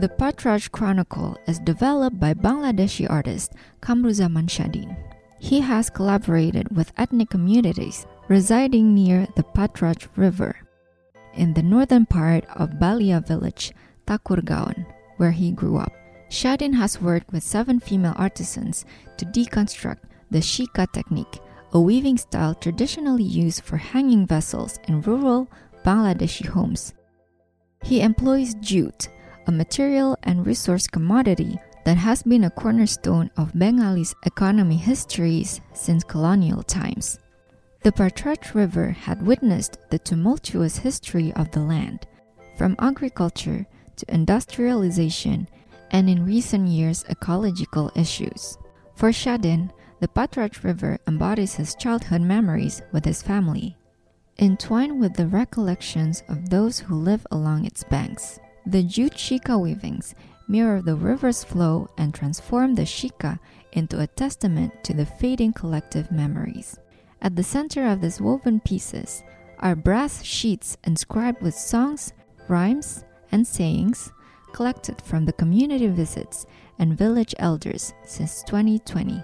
The Pathraj Chronicle is developed by Bangladeshi artist Kamruzzaman Shadhin. He has collaborated with ethnic communities residing near the Pathraj River in the northern part of Balia village, Thakurgaon, where he grew up. Shadhin has worked with seven female artisans to deconstruct the shika technique, a weaving style traditionally used for hanging vessels in rural Bangladeshi homes. He employs jute, a material and resource commodity that has been a cornerstone of Bengalis' economy histories since colonial times. The Pathraj River had witnessed the tumultuous history of the land, from agriculture to industrialization and in recent years ecological issues. For Shadhin, the Pathraj River embodies his childhood memories with his family, entwined with the recollections of those who live along its banks. The jute shika weavings mirror the river's flow and transform the shika into a testament to the fading collective memories. At the center of these woven pieces are brass sheets inscribed with songs, rhymes, and sayings collected from the community visits and village elders since 2020.